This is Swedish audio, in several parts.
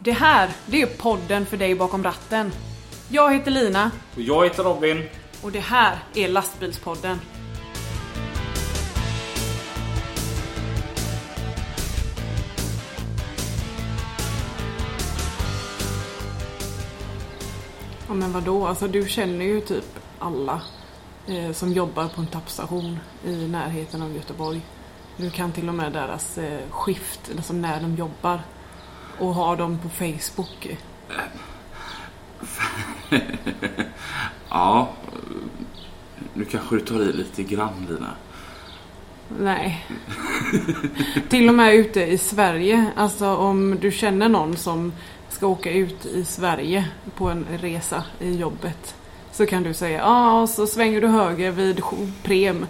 Det här, det är podden för dig bakom ratten. Jag heter Lina Och jag heter Robin. och det här är Lastbilspodden. Ja men vadå, alltså du känner ju typ alla eh, som jobbar på en tappstation i närheten av Göteborg. Du kan till och med deras eh, skift, alltså när de jobbar. Och har dem på Facebook. Ja, nu kanske du tar i lite grann Lina. Nej. Till och med ute i Sverige. Alltså om du känner någon som ska åka ut i Sverige på en resa i jobbet. Så kan du säga, ja ah, och så svänger du höger vid Prem.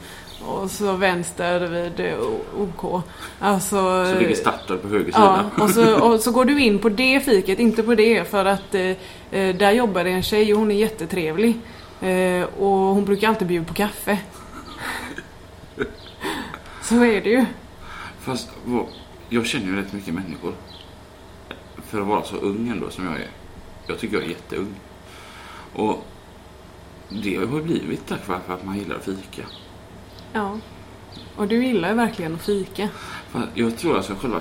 Och så vänster vid eh, OK. Alltså, Så ligger starten på höger Ja, sida. och så, och så går du in på det fiket, inte på det. För att eh, eh, där jobbar det en tjej och hon är jättetrevlig. Eh, och hon brukar alltid bjuda på kaffe. Så är det ju. Fast jag känner ju rätt mycket människor. För att vara så ung ändå som jag är. Jag tycker jag är jätteung. Och det har ju blivit tack vare att man gillar att fika. Ja. Och du gillar ju verkligen att fika. Jag tror alltså själva...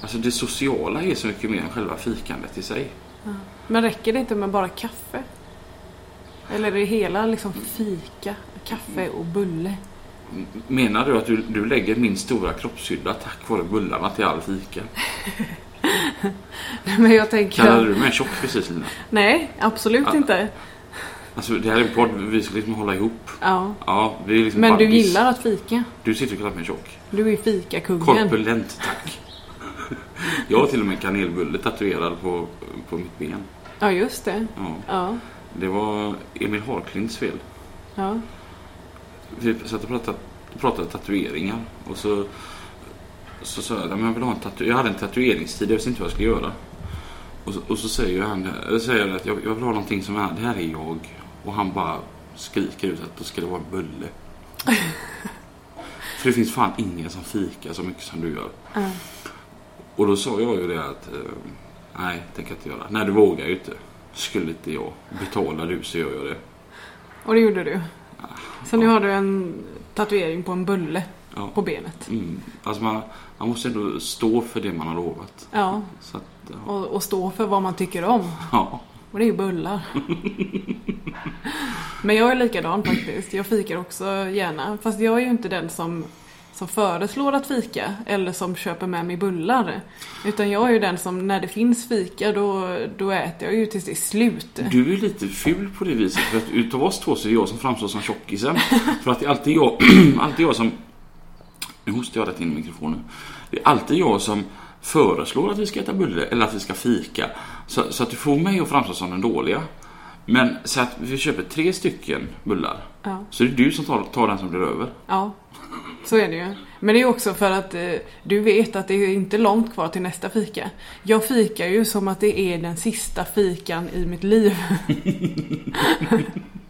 Alltså det sociala är så mycket mer än själva fikandet i sig. Men räcker det inte med bara kaffe? Eller är det hela liksom fika, kaffe och bulle? Menar du att du, du lägger min stora kroppshydda tack vare bullarna till all fika? Men jag tänker... Kallade du mig tjock precis Lina? Nej, absolut Ja. inte. Alltså det här är en podd, vi ska liksom hålla ihop. Ja. Ja, vi är liksom Men du gillar att fika? Du sitter och kallar mig tjock. Du är fikakungen. Korpulent, tack. Jag har till och med kanelbulle tatuerad på, på mitt ben. Ja, just det. Ja, Ja. det var Emil Harklinds fel. Ja. Vi satt och pratade, pratade tatueringar och så, så sa jag "Nej, men jag vill ha en tatu- Jag hade en tatueringstid, jag visste inte vad jag skulle göra. Och så, och så säger han säger jag att jag, jag vill ha någonting som är, det här är jag. Och han bara skriker ut att då ska det vara en bulle. För det finns fan ingen som fikar så mycket som du gör. Ja. Och då sa jag ju det att eh, nej, det jag inte göra. Nej, du vågar ju inte. Skulle inte jag. Betalar du så gör jag det. Och det gjorde du. Så nu har du en tatuering på en bulle Ja. på benet. Mm. Alltså man, man måste ändå stå för det man har lovat. Ja. Att, ja. Och, och stå för vad man tycker om. ja. Och det är ju bullar. Men jag är likadan faktiskt. Jag fikar också gärna. Fast jag är ju inte den som, som föreslår att fika. Eller som köper med mig bullar. Utan jag är ju den som, när det finns fika, då, då äter jag ju tills det är slut. Du är lite ful på det viset. För att utav oss två så är det jag som framstår som tjockisen. För att det är alltid jag, alltid jag som... Nu hostar jag rätt in i mikrofonen. Det är alltid jag som föreslår att vi ska äta bulle eller att vi ska fika. Så, så att du får mig att framstå som den dåliga. Men så att vi köper tre stycken bullar. Ja. Så det är du som tar, tar den som blir över. Ja, så är det ju. Men det är också för att eh, du vet att det är inte långt kvar till nästa fika. Jag fikar ju som att det är den sista fikan i mitt liv.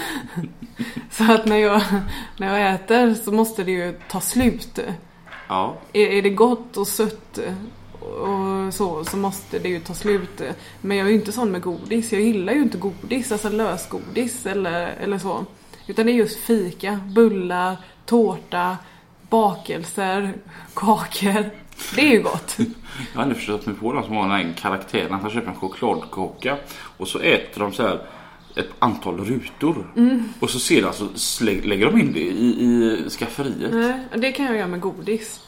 så att när jag, när jag äter så måste det ju ta slut. Ja. Är, är det gott och sött och så, så måste det ju ta slut. Men jag är ju inte sån med godis. Jag gillar ju inte godis, alltså lösgodis eller, eller så. Utan det är just fika, bullar, tårta, bakelser, kakor. Det är ju gott. Jag har aldrig förstått mig på de som har den här karaktären att de köper en chokladkaka och så äter de så här ett antal rutor. Och så ser de, alltså, lägger de in det i, i skafferiet. Nej, det kan jag göra med godis.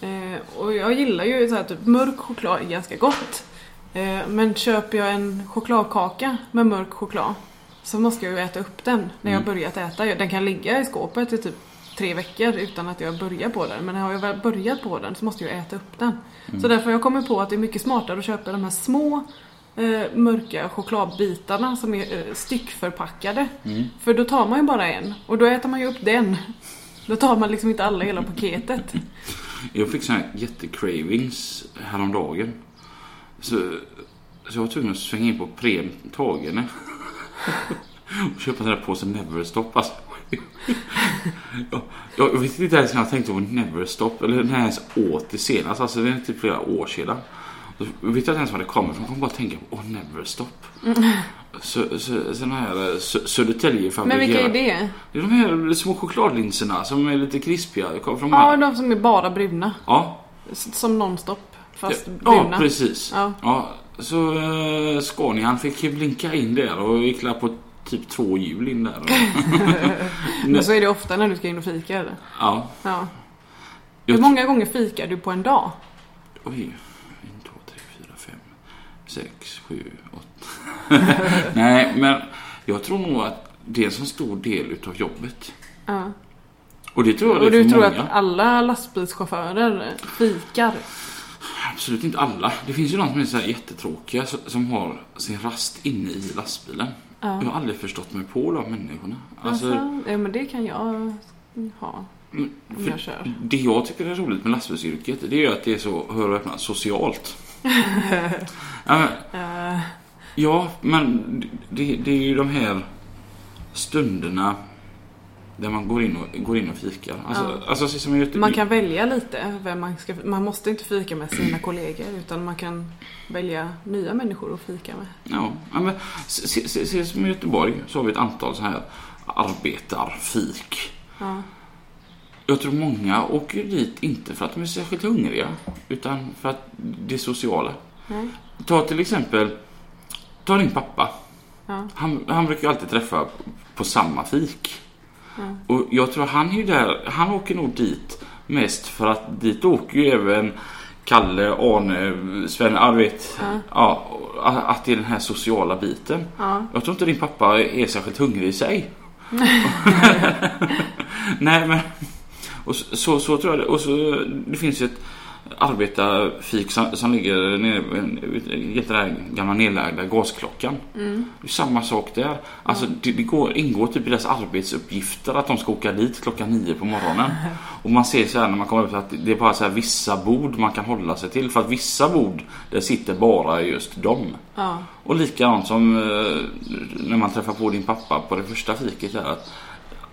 Eh, och jag gillar ju så här, typ mörk choklad är ganska gott. Eh, men köper jag en chokladkaka med mörk choklad så måste jag ju äta upp den när jag börjat äta. Den kan ligga i skåpet i typ tre veckor utan att jag börjar på den. Men har jag väl börjat på den så måste jag äta upp den. Så därför har jag kommit på att det är mycket smartare att köpa de här små eh, mörka chokladbitarna som är eh, styckförpackade. För då tar man ju bara en och då äter man ju upp den. Då tar man liksom inte alla hela paketet. Jag fick såna här jättecravings häromdagen. Så, så jag var tvungen att svänga in på Prem Tagene. och köpa en sån där påse Neverstop. Alltså. jag, jag vet inte ens när jag tänkte på Neverstop eller när jag ens åt det senast. Alltså det är typ flera år sedan. Vet jag inte ens var det kommer ifrån. Jag kommer bara tänka på oh, never stop. Så, så, såna här eh, Sö- Södertälje Men vilka är det? Det är de här små chokladlinserna som är lite krispiga. Kommer från Ja, ja, de som är bara bruna. ja, Som nonstop. Fast ja, bruna. precis. Ja. Ja, så uh, Scanian fick ju blinka in där och gick på typ två hjul in där. Men så är det ofta när du ska in och fika eller? ja, Ja. Hur många gånger fikar du på en dag? Oj. En, två, tre, fyra, fem, sex, sju, åtta. Nej, men jag tror nog att det är en så stor del utav jobbet. Ja. Och det tror jag det Och är du för tror många. att alla lastbilschaufförer fikar? Absolut inte alla. Det finns ju de som är så här jättetråkiga som- har sin rast inne i lastbilen. Ja. Jag har aldrig förstått mig på de människorna. Alltså, Alltså, ja, men det kan jag ha mm, om jag kör. det jag tycker är roligt med lastbilsyrket det är ju att det är så, hör och öppna, socialt. Ja, men, Eh, Ja, men det, det är ju de här stunderna där man går in och, går in och fikar. Alltså, Ja. alltså så som Göte- man kan välja lite vem man ska... Man måste inte fika med sina kollegor utan man kan välja nya människor att fika med. Ja, ja, men se, se, se som i Göteborg så har vi ett antal så här arbetarfik. Ja. Jag tror många åker dit inte för att de är särskilt hungriga utan för att det är sociala. Nej. Ta till exempel, ta din pappa. Ja. Han, han brukar alltid träffa på samma fik. Ja. Och jag tror han är där, han åker nog dit mest för att dit åker ju även Kalle, Arne, Sven, ja, vet. Ja. Att det är den här sociala biten. Ja. Jag tror inte din pappa är särskilt hungrig i sig. Nej men, och så, så, tror jag det. Och så, det finns ju ett arbetarfik som, som ligger nere vid den gamla nedlagda gasklockan. Mm. Det är samma sak där. Alltså det, det går, ingår typ i deras arbetsuppgifter att de ska åka dit klockan nio på morgonen. Och man ser så här när man kommer upp att det är bara så här vissa bord man kan hålla sig till. För att vissa bord, där sitter bara just dem. Ja. Och likadant som eh, när man träffar på din pappa på det första fiket där. Att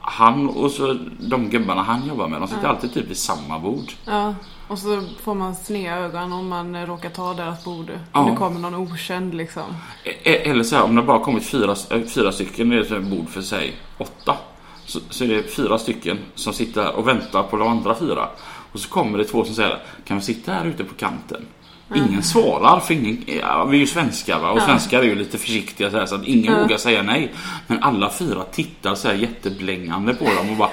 han och så de gubbarna han jobbar med, de sitter alltid typ vid samma bord. ja. Och så får man sneda ögon om man råkar ta deras bord. Ja. Om det kommer någon okänd liksom. E- Eller så här, om det bara kommit fyra, eh, fyra stycken, det är ett bord för sig åtta. Så, så är det fyra stycken som sitter här och väntar på de andra fyra. Och så kommer det två som säger Kan vi sitta här ute på kanten? Ingen svarar för ingen, ja, vi är ju svenskar va? och svenskar är ju lite försiktiga så, här, så att ingen Ja. vågar säga nej. Men alla fyra tittar så här jätteblängande på dem och bara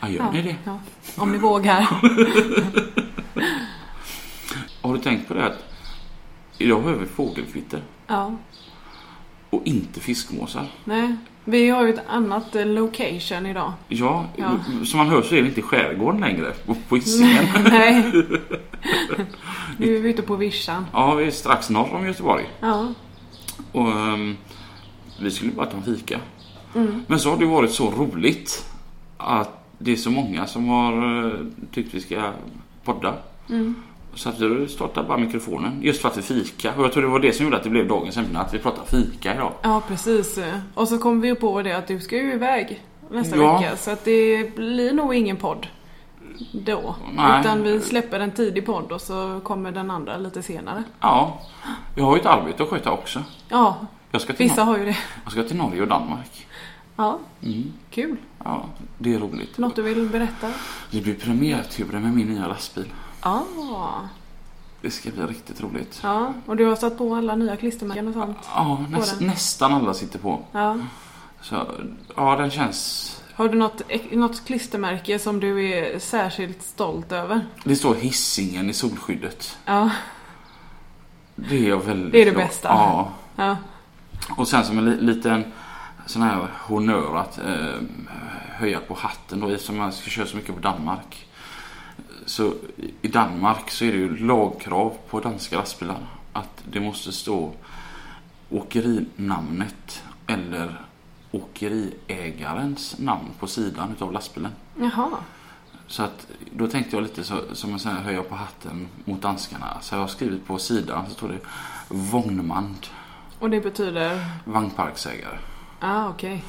Ja, gör ni det? Ja. Om ni vågar. Har du tänkt på det att idag har vi fågelkvitter Ja. och inte fiskmåsar? Nej. Vi har ju ett annat eh, location idag. Ja, Ja. som man hör så är det inte i skärgården längre, på- Hisingen. Nej. Nu är vi ute på vischan. Ja, vi är strax norr om Göteborg. Ja. Och ehm, vi skulle bara ta en fika. Mm. Men så har det varit så roligt att det är så många som har eh, tyckt vi ska podda. Mm. Så att vi startar bara mikrofonen just för att vi fika. Och jag tror det var det som gjorde att det blev dagens ämne, att vi pratar fika idag. Ja, precis. Och så kom vi ju på det att du ska ju iväg nästa Ja. vecka. Så att det blir nog ingen podd då. Nej. Utan vi släpper en tidig podd och så kommer den andra lite senare. Ja, jag har ju ett arbete att sköta också. Ja, Jag ska till, vissa Nor- har ju det. jag ska till Norge och Danmark. Ja, Mm. kul. Ja, det är roligt. Något du vill berätta? Det blir premiärturer med min nya lastbil. Ja. Det ska bli riktigt roligt. Ja, och du har satt på alla nya klistermärken och sånt? Ja, näs- den. nästan alla sitter på. Ja. Så, ja, den känns... Har du något, något klistermärke som du är särskilt stolt över? Det står hissingen i solskyddet. Ja, Det är jag väldigt Det är det glad- bästa. Ja. ja, Och sen som en li- liten sån här honör att eh, höja på hatten då eftersom man ska köra så mycket på Danmark. Så i Danmark så är det ju lagkrav på danska lastbilar att det måste stå åkerinamnet eller åkeriägarens namn på sidan utav lastbilen. jaha. Så att då tänkte jag lite så, som en sån här höja på hatten mot danskarna. Så jag har skrivit på sidan så står det Vognmand, Och det betyder? vagnparksägare. ah, okej.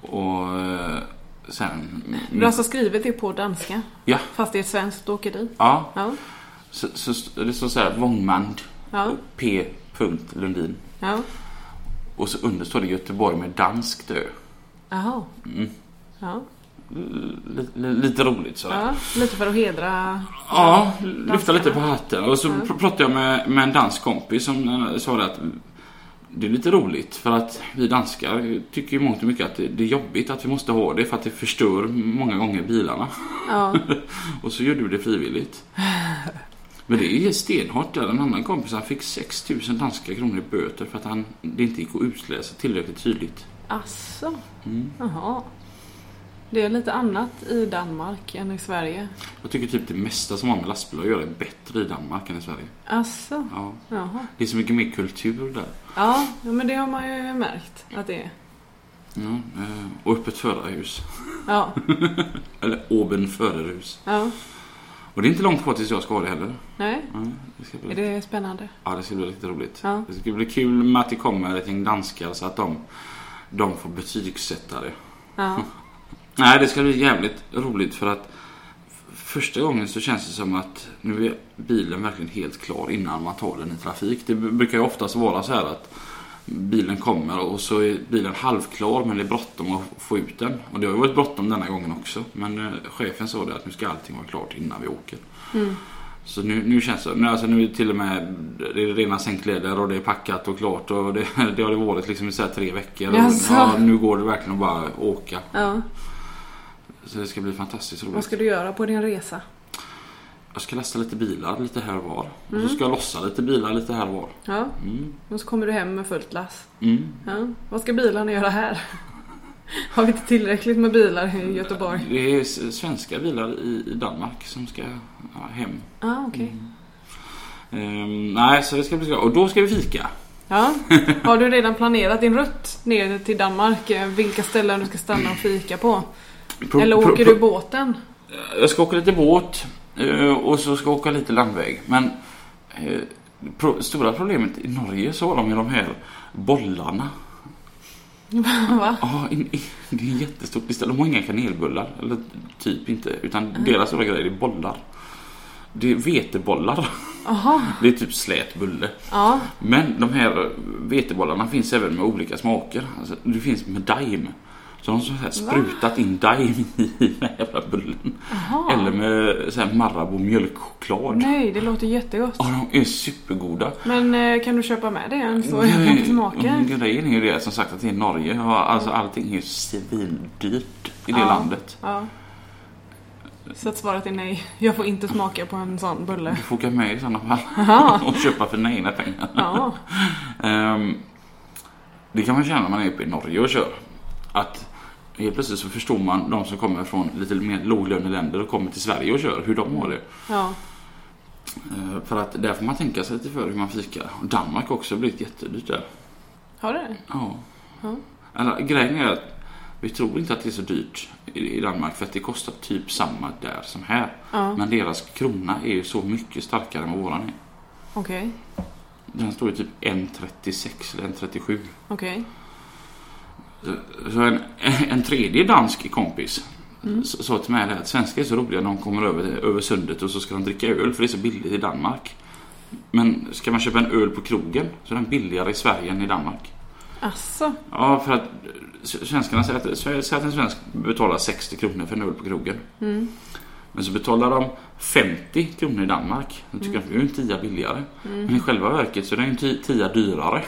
Och eh, sen... Du har alltså skrivit det på danska? Ja, Fast det är ett svenskt åkeri? ja. Ja. Så, så det står så här Vognmand Ja. P. Lundin. Ja. Och så under står det Göteborg med danskt ö. Jaha. Mm. Ja. Lite, lite roligt sådär. ja. Lite för att hedra... Ja, lyfta lite på hatten. Och så pratade jag med, med en dansk kompis som eh, sa det att det är lite roligt för att vi danskar tycker ju mångt och mycket att det, är jobbigt att vi måste ha det för att det förstör många gånger bilarna. Ja. Och så gör du det frivilligt. Men det är stenhårt där. En annan kompis han fick 6000 danska kronor i böter för att han, det inte gick att utläsa tillräckligt tydligt. Asså? Mm. Jaha. Det är lite annat i Danmark än i Sverige. Jag tycker typ det mesta som har med lastbilar att göra är bättre i Danmark än i Sverige. Asså? Ja. Jaha. Det är så mycket mer kultur där. Ja, men det har man ju märkt att det är. Ja, eh, och öppet förarhus. Ja, Eller oben förarhus. ja. Och det är inte långt kvar tills jag ska ha det heller. Nej, Ja, det, ska är bli, det spännande? ja, det ska bli riktigt roligt. Ja. Det ska bli kul med att det kommer ett gäng danskar så att de, de får betygsätta det. Ja. Nej, det ska bli jävligt roligt för att första gången så känns det som att nu är bilen verkligen helt klar innan man tar den i trafik. Det brukar ju oftast vara så här att bilen kommer och så är bilen halvklar men det är bråttom att få ut den. Och det har ju varit bråttom denna gången också. Men eh, chefen sa det att nu ska allting vara klart innan vi åker. Mm. Så nu, nu känns det, nu, alltså nu är det till och med det är rena sänkleder och det är packat och klart och det, det har det varit liksom i så tre veckor. Och, ja, nu går det verkligen att bara åka. ja. Så det ska bli fantastiskt roligt. Vad ska du göra på din resa? Jag ska lasta lite bilar lite här och var. Och Mm. så ska jag lossa lite bilar lite här och var. Ja, Mm. och så kommer du hem med fullt lass. Mm. Ja. Vad ska bilarna göra här? Har vi inte tillräckligt med bilar i Göteborg? Det är svenska bilar i, Danmark som ska hem. Ja, okej. Ehm, nej, så det ska bli skoj. Och då ska vi fika. Ja. Har du redan planerat din rutt ner till Danmark? Eh, Vilka ställen du ska stanna och fika på? Pro- Eller pro- åker pro- du båten? Jag ska åka lite båt eh, och så ska jag åka lite landväg. Men eh, pro- stora problemet i Norge så har de ju de här bollarna. Va? Ja, det är jättestort. De har inga kanelbullar. Eller typ inte. Utan deras stora grej är bollar. Det är vetebollar. Jaha. Det är typ slät bulle. Ja. Men de här vetebollarna finns även med olika smaker. Alltså, det finns med daim. Så de har så här sprutat in daim i den här jävla bullen. Jaha. Eller med så här Marabou mjölkchoklad. Nej, det låter jättegott. Ja, de är supergoda. Men eh, kan du köpa med det en så jag kan få smaka? Grejen är ju det som sagt att det är Norge. Alltså allting är ju svindyrt i det Ja. landet. Ja. Så att svaret är nej. Jag får inte smaka på en sån bulle. Du får åka med i sådana fall. Och köpa för egna pengar. Ja. Ehm, det kan man känna när man är uppe i Norge och kör. Att helt plötsligt så förstår man de som kommer från lite mer låglöneländer och kommer till Sverige och kör, hur de har det. Ja. Ehm, för att där får man tänka sig lite för hur man fikar. Och Danmark har också blivit jättedyrt där. Har det? Ja. Ja. Eller, grejen är att vi tror inte att det är så dyrt i, Danmark för att det kostar typ samma där som här. Ja. Men deras krona är ju så mycket starkare än vad våran är. Okej. Den står ju typ 1,36 eller 1,37. Okej. Så en, en tredje dansk kompis Mm. sa till mig att svenskar är så roliga när de kommer över, över sundet och så ska de dricka öl för det är så billigt i Danmark. Men ska man köpa en öl på krogen så är den billigare i Sverige än i Danmark. Asså? Ja, för att svenskarna säger att, säger att en svensk betalar 60 kronor för en öl på krogen. Mm. Men så betalar de 50 kronor i Danmark. Då tycker jag att det är en tia billigare. Men i själva verket så är den en ti- tia dyrare.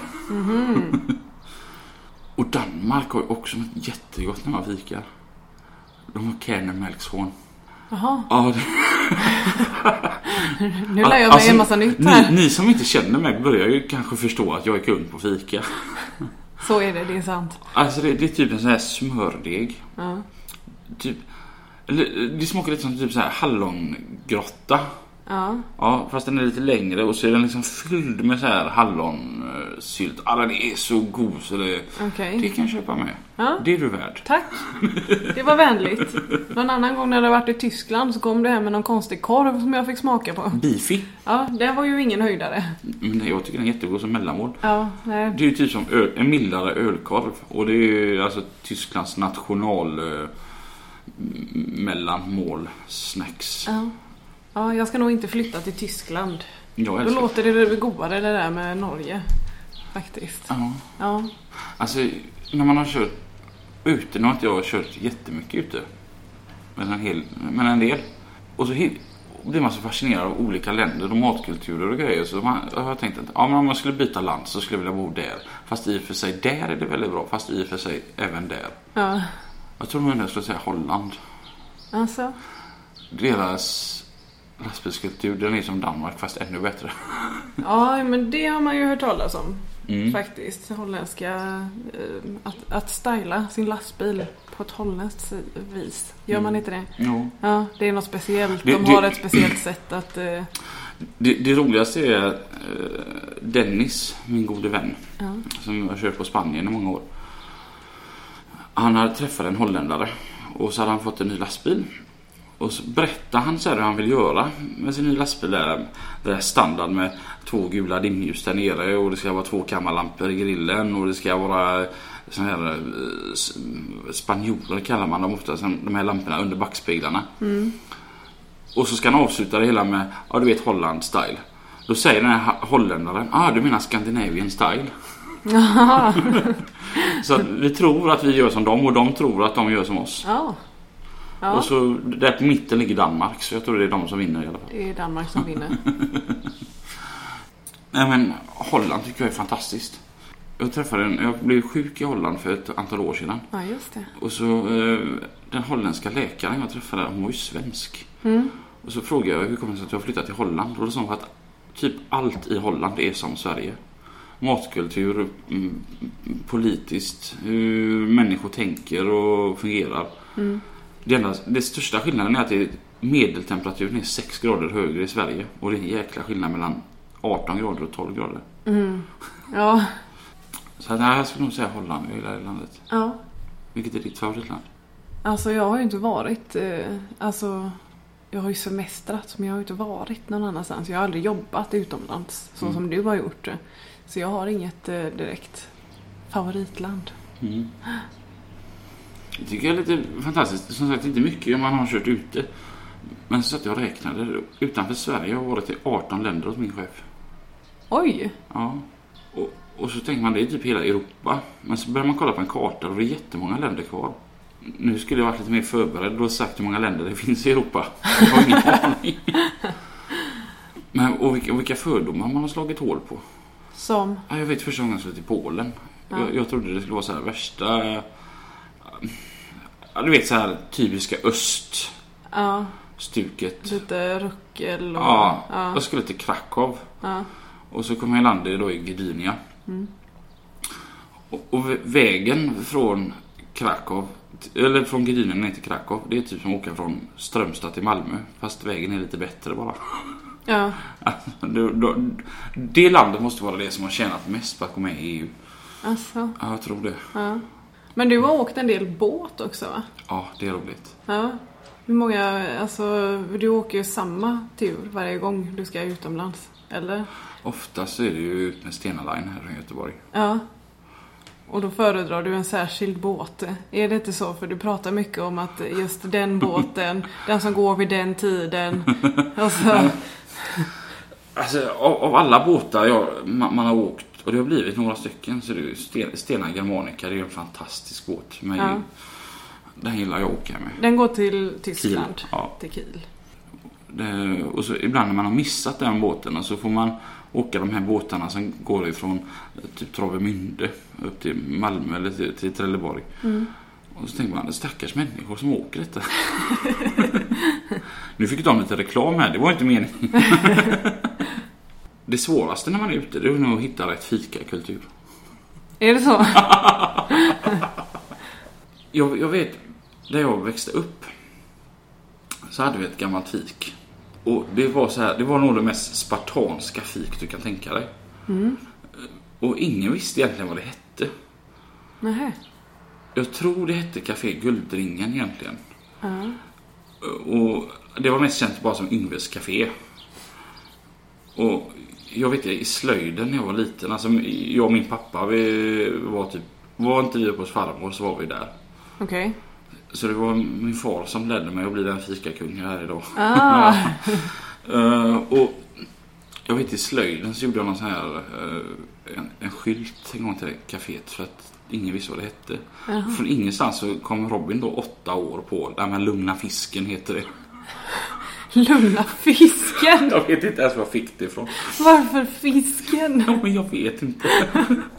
Och Danmark har ju också något jättegott när man fikar. De har Kernemälkshorn. Jaha. Ja, det, Nu lär jag mig Alltså, en massa nytt ni, här. ni som inte känner mig börjar ju kanske förstå att jag är kund på fika. Så är det, det är sant. Alltså det, det är typ en sån här smördeg. Ja. Typ, eller, det smakar lite som typ så här hallongrotta. Ja. Ja, fast den är lite längre och så är den liksom fylld med så här hallonsylt. Ja, den är så god så det, Okej. det kan jag köpa med. Ja. Det är du värd. Tack. Det var vänligt. Någon annan gång när jag varit i Tyskland så kom det hem med någon konstig korv som jag fick smaka på. Beefy. Ja, det var ju ingen höjdare. Men det- jag tycker den är jättegod som mellanmål. Ja, nej. Det är ju typ som öl, en mildare ölkorv. Och det är ju alltså Tysklands national eh, mellanmål snacks. Ja. Ja, jag ska nog inte flytta till Tyskland. Jag Då låter det godare det där med Norge. Faktiskt. Ja. Ja. Alltså, när man har kört ute, nu har inte jag kört jättemycket ute. Men en, hel, men en del. Och så blir man så fascinerad av olika länder och matkulturer och grejer. Så man, jag har tänkt att ja, men om jag skulle byta land så skulle jag vilja bo där. Fast i och för sig, där är det väldigt bra. Fast i och för sig, även där. Ja. Jag tror nog jag skulle säga Holland. Alltså. Deras lastbilskultur, den är som Danmark fast ännu bättre. Ja, men det har man ju hört talas om. Mm. Faktiskt. Holländska. eh, Att, att styla sin lastbil på ett holländskt vis. Gör man Mm. inte det? Jo. Ja, det är något speciellt. Det- De det- har ett speciellt sätt att... eh, Det, det roligaste är eh, Dennis, min gode vän. Ja. som har kört på Spanien i många år. Han hade träffat en holländare och så hade han fått en ny lastbil. Och så berättade han så hur han vill göra med sin nya lastbil. Där, det är standard med två gula dimljus där nere och det ska vara två kammarlampor i grillen och det ska vara sån här eh, spanjorer kallar man dem ofta, de här lamporna under backspeglarna. Och så ska han avsluta det hela med, ja du vet Holland style. Då säger den här holländaren, ja ah, du menar Scandinavian style. Så vi tror att vi gör som dem och de tror att de gör som oss. Ja. Ja, Och så där på mitten ligger Danmark så jag tror det är de som vinner i alla fall. det är Danmark som vinner. Nej men Holland tycker jag är fantastiskt. Jag träffade en, jag blev sjuk i Holland för ett antal år sedan. Ja, just det. Och så eh, den holländska läkaren jag träffade, hon var ju svensk. Mm. Och så frågade jag hur kommer det sig att har flyttat till Holland? Och då sa hon att typ allt i Holland är som Sverige. Matkultur, mm, politiskt, hur människor tänker och fungerar. Mm. Det, enda, det största skillnaden är att är medeltemperaturen är 6 grader högre i Sverige. Och det är en jäkla skillnad mellan 18 grader och 12 grader. Mm. Ja. Så att, nej, jag skulle nog säga Holland, jag gillar det landet. ja. Vilket är ditt favoritland? Alltså jag har ju inte varit, eh, alltså jag har ju semestrat men jag har ju inte varit någon annanstans. Jag har aldrig jobbat utomlands så Mm. som du har gjort det. Så jag har inget eh, direkt favoritland. Mm. Det tycker jag är lite fantastiskt. Som sagt, inte mycket om man har kört ute. Men så att jag räknade. Utanför Sverige har jag varit i 18 länder hos min chef. Oj! Ja. Och, och så tänker man det är typ hela Europa. Men så börjar man kolla på en karta och det är jättemånga länder kvar. Nu skulle jag varit lite mer förberedd och sagt hur många länder det finns i Europa. Jag har ingen aning. Men, och, vilka, och vilka fördomar man har slagit hål på. Som, Ja, jag vet första gången jag skulle till Polen. Ja. Jag, jag trodde det skulle vara så här värsta... Ja, du vet så här typiska öststuket. ja, lite ruckel och... Ja, ja, jag skulle till Krakow. ja. Och så kom jag landet då i Gdynia. Mm. Och, och vä- vägen från Krakow, eller från Gdynia ner till Krakow, det är typ som att åka från Strömstad till Malmö. Fast vägen är lite bättre bara. ja. Alltså, då, då, det landet måste vara det som har tjänat mest på att gå med i EU. Alltså, Ja, jag tror det. ja. Men du har åkt en del båt också va? Ja, det är roligt. Ja. Hur många, alltså du åker ju samma tur varje gång du ska utomlands? Eller? Oftast så är det ju ut med Stena Line här från Göteborg. Ja. Och då föredrar du en särskild båt. Är det inte så? För du pratar mycket om att just den båten, den som går vid den tiden. Alltså, Alltså av, av alla båtar jag, man, man har åkt, och det har blivit några stycken, så är det ju Sten- Stena Germanica. Det är en fantastisk båt. Men Ja. Den gillar jag att åka med. den går till Tyskland. Kiel, ja. Till Kiel. Det, och så ibland när man har missat den båten så får man åka de här båtarna som går ifrån typ Travemünde upp till Malmö eller till, till Trelleborg. Mm. Och så tänker man, stackars människor som åker detta. nu fick de lite reklam här, det var inte meningen. det svåraste när man är ute det är nog att hitta rätt fikakultur. Är det så? Jag, jag vet, där jag växte upp så hade vi ett gammalt fik. Och det var så här, det var nog det mest spartanska fik du kan tänka dig. Mm. Och ingen visste egentligen vad det hette. Nähä. Jag tror det hette Café Guldringen egentligen. Ja. Och det var mest känt bara som Yngves Café. Och jag vet i slöjden när jag var liten, alltså jag och min pappa vi var typ, var inte vi uppe hos farmor så var vi där. Okej. Så det var min far som ledde mig att bli den fikakung jag är idag. Ah. Eh, och Jag vet i slöjden så gjorde jag någon sån här eh, en, en skylt en gång till kaféet för att ingen visste vad det hette. Jaha. Från ingenstans så kom Robin då åtta år på, här med Lugna fisken heter det. Lugna fisken! Jag vet inte ens var jag fick det ifrån. Varför fisken? Ja, men jag vet inte.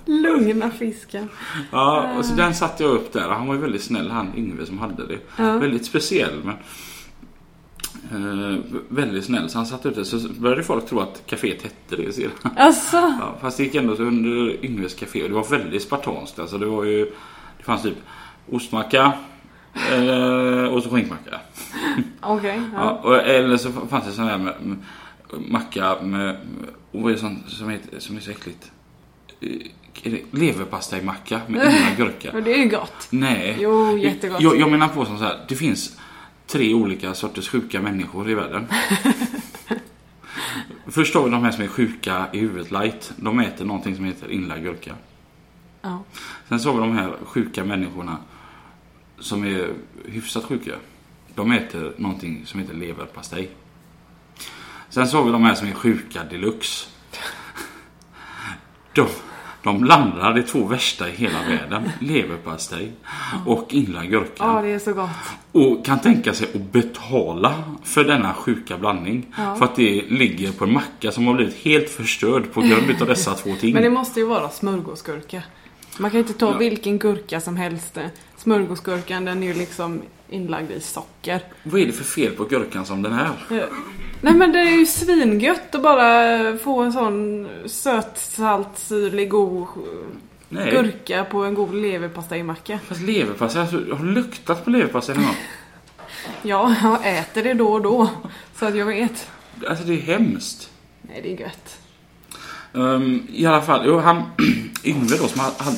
Lugna fisken. Ja, och så den satte jag upp där. Han var ju väldigt snäll han Yngve som hade det. Ja. Väldigt speciell men eh, väldigt snäll. Så han satte upp det. Så började folk tro att kaféet hette det sedan. Alltså, Ja, fast det gick ändå under Yngves café och det var väldigt spartanskt. Alltså det var ju, det fanns typ ostmacka och så skinkmacka. okej. Ja. ja. och, eller så fanns det sån här med, med, macka med, vad är det som, heter, som är så äckligt? Eh, Leverpastejmacka med inga gurka. Men det är ju gott. Nej. Jo, jättegott. Jag, jag menar på som så här, det finns tre olika sorters sjuka människor i världen. Först har vi de här som är sjuka i huvudet light. De äter någonting som heter inlagd gurka. Ja. Sen så har vi de här sjuka människorna som är hyfsat sjuka. De äter någonting som heter leverpastej. Sen så har vi de här som är sjuka deluxe. De, de blandar de två värsta i hela världen. Leverpastej och inlagd gurka. ja, det är så gott. Och kan tänka sig att betala för denna sjuka blandning. Ja. För att det ligger på en macka som har blivit helt förstörd på grund av dessa två ting. Men det måste ju vara smörgåsgurka. Man kan inte ta Ja. vilken gurka som helst. Smörgåsgurkan den är ju liksom inlagd i socker. Vad är det för fel på gurkan som den här? Eh, Nej men det är ju svingött att bara få en sån söt, salt, syrlig, god Nej. gurka på en god leverpastejmacka. Fast leverpastej, alltså, har du luktat på leverpastej någon gång? Ja, jag äter det då och då. Så att jag vet. Alltså det är hemskt. Nej, det är gött. Um, I alla fall, jo, han Yngve då som hade... hade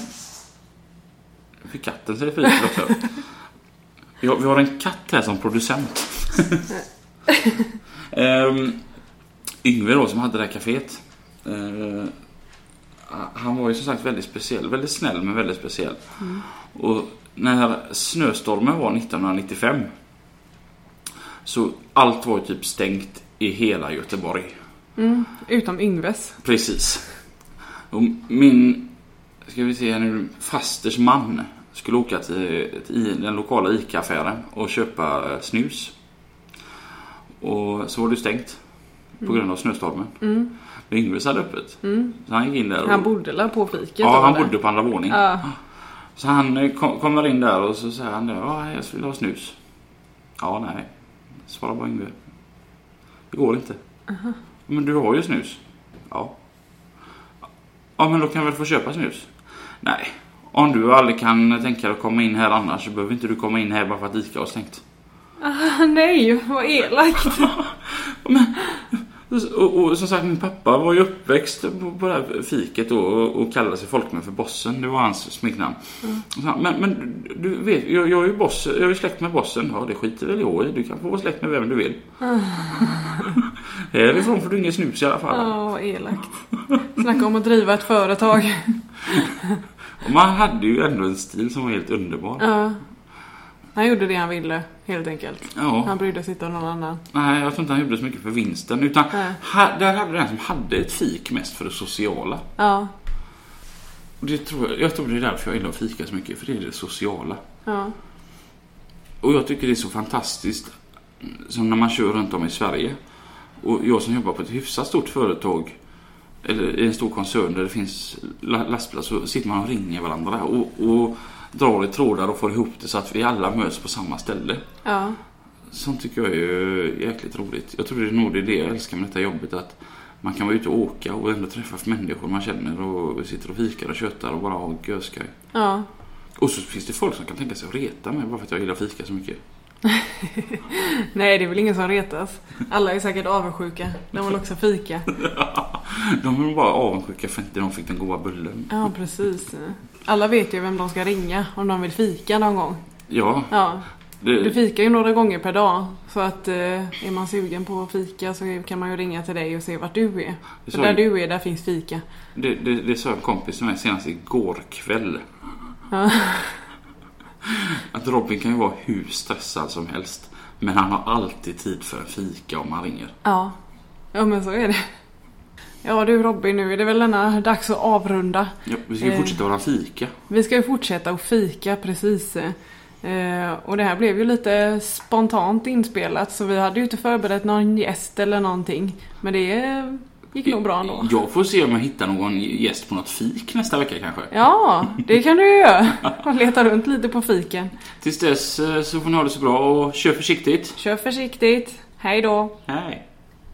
fick katten sig fri också. Vi har, vi har en katt här som producent. um, Yngve då som hade det här kaféet. eh, han var ju som sagt väldigt speciell. Väldigt snäll men väldigt speciell. Och när snöstormen var 1995 så allt var ju typ stängt i hela Göteborg. Mm, utom Yngves. Precis. Och min, ska vi se nu, fasters man skulle åka till, till den lokala ICA-affären och köpa eh, snus. Och så var det stängt på grund av snöstormen. Mm, Men Yngves hade öppet. mm. Så han gick in där och... Han bodde där på fiket Ja, han bodde på andra våning. Ja. Så han eh, kom, kommer in där och så säger han det, ja, jag vill ha snus. Ja, nej. Svarar bara Yngve. Det går inte. Men du har ju snus. Ja. Ja, men då kan jag väl få köpa snus? Nej. Om du aldrig kan tänka dig att komma in här annars så behöver inte du komma in här bara för att ICA har stängt. Ah, nej, vad elakt. Och, och som sagt, min pappa var ju uppväxt på, det här fiket då och, och kallade sig folkmän för bossen. Det var hans smeknamn. Han, Men, men du vet, jag, jag är ju boss, jag är släkt med bossen. Ja, det skiter väl jag i. Du kan få vara släkt med vem du vill. Härifrån får du ingen snus i alla fall. Ja, vad elakt. Snacka om att driva ett företag. Och man hade ju ändå en stil som var helt underbar. Ja. Han gjorde det han ville, helt enkelt. Ja. Han brydde sig inte om någon annan. Nej, jag tror inte han gjorde så mycket för vinsten. Utan ha, där hade den som hade ett fik mest för det sociala. Ja, Och det tror jag, jag tror det är därför jag gillar att fika så mycket. För det är det sociala. ja. Och jag tycker det är så fantastiskt som när man kör runt om i Sverige. Och jag som jobbar på ett hyfsat stort företag eller i en stor koncern där det finns la- lastbilar så sitter man och ringer varandra och, och drar i trådar och får ihop det så att vi alla möts på samma ställe. ja. Sånt tycker jag är jäkligt roligt. Jag tror det är nog det jag älskar med detta jobbet. Att man kan vara ute och åka och ändå träffa människor man känner och sitter och fikar och köttar och bara ha göskaj. ja. Och så finns det folk som kan tänka sig att reta mig bara för att jag gillar fika så mycket. Nej, det är väl ingen som retas. Alla är säkert avundsjuka. De vill också fika. De är bara avundsjuka för att inte de fick den goda bullen. Ja, precis. Alla vet ju vem de ska ringa om de vill fika någon gång. Ja, Ja, du det, fikar ju några gånger per dag. Så att eh, är man sugen på att fika så kan man ju ringa till dig och se vart du är. För där du är, där finns fika. det, det, det sa en kompis till mig senast igår kväll. Ja. Att Robin kan ju vara hur stressad som helst. Men han har alltid tid för en fika om man ringer. Ja. Ja, men så är det. Ja du Robin, nu är det väl denna dags att avrunda. Ja, vi ska ju Eh. fortsätta våra fika. Vi ska ju fortsätta att fika precis. Eh, och det här blev ju lite spontant inspelat så vi hade ju inte förberett någon gäst eller någonting. Men det gick nog bra ändå. Jag får se om jag hittar någon gäst på något fik nästa vecka kanske. Ja, det kan du ju göra. Och leta runt lite på fiken. Tills dess eh, så får ni ha det så bra och kör försiktigt. Kör försiktigt. Hej då. Hej!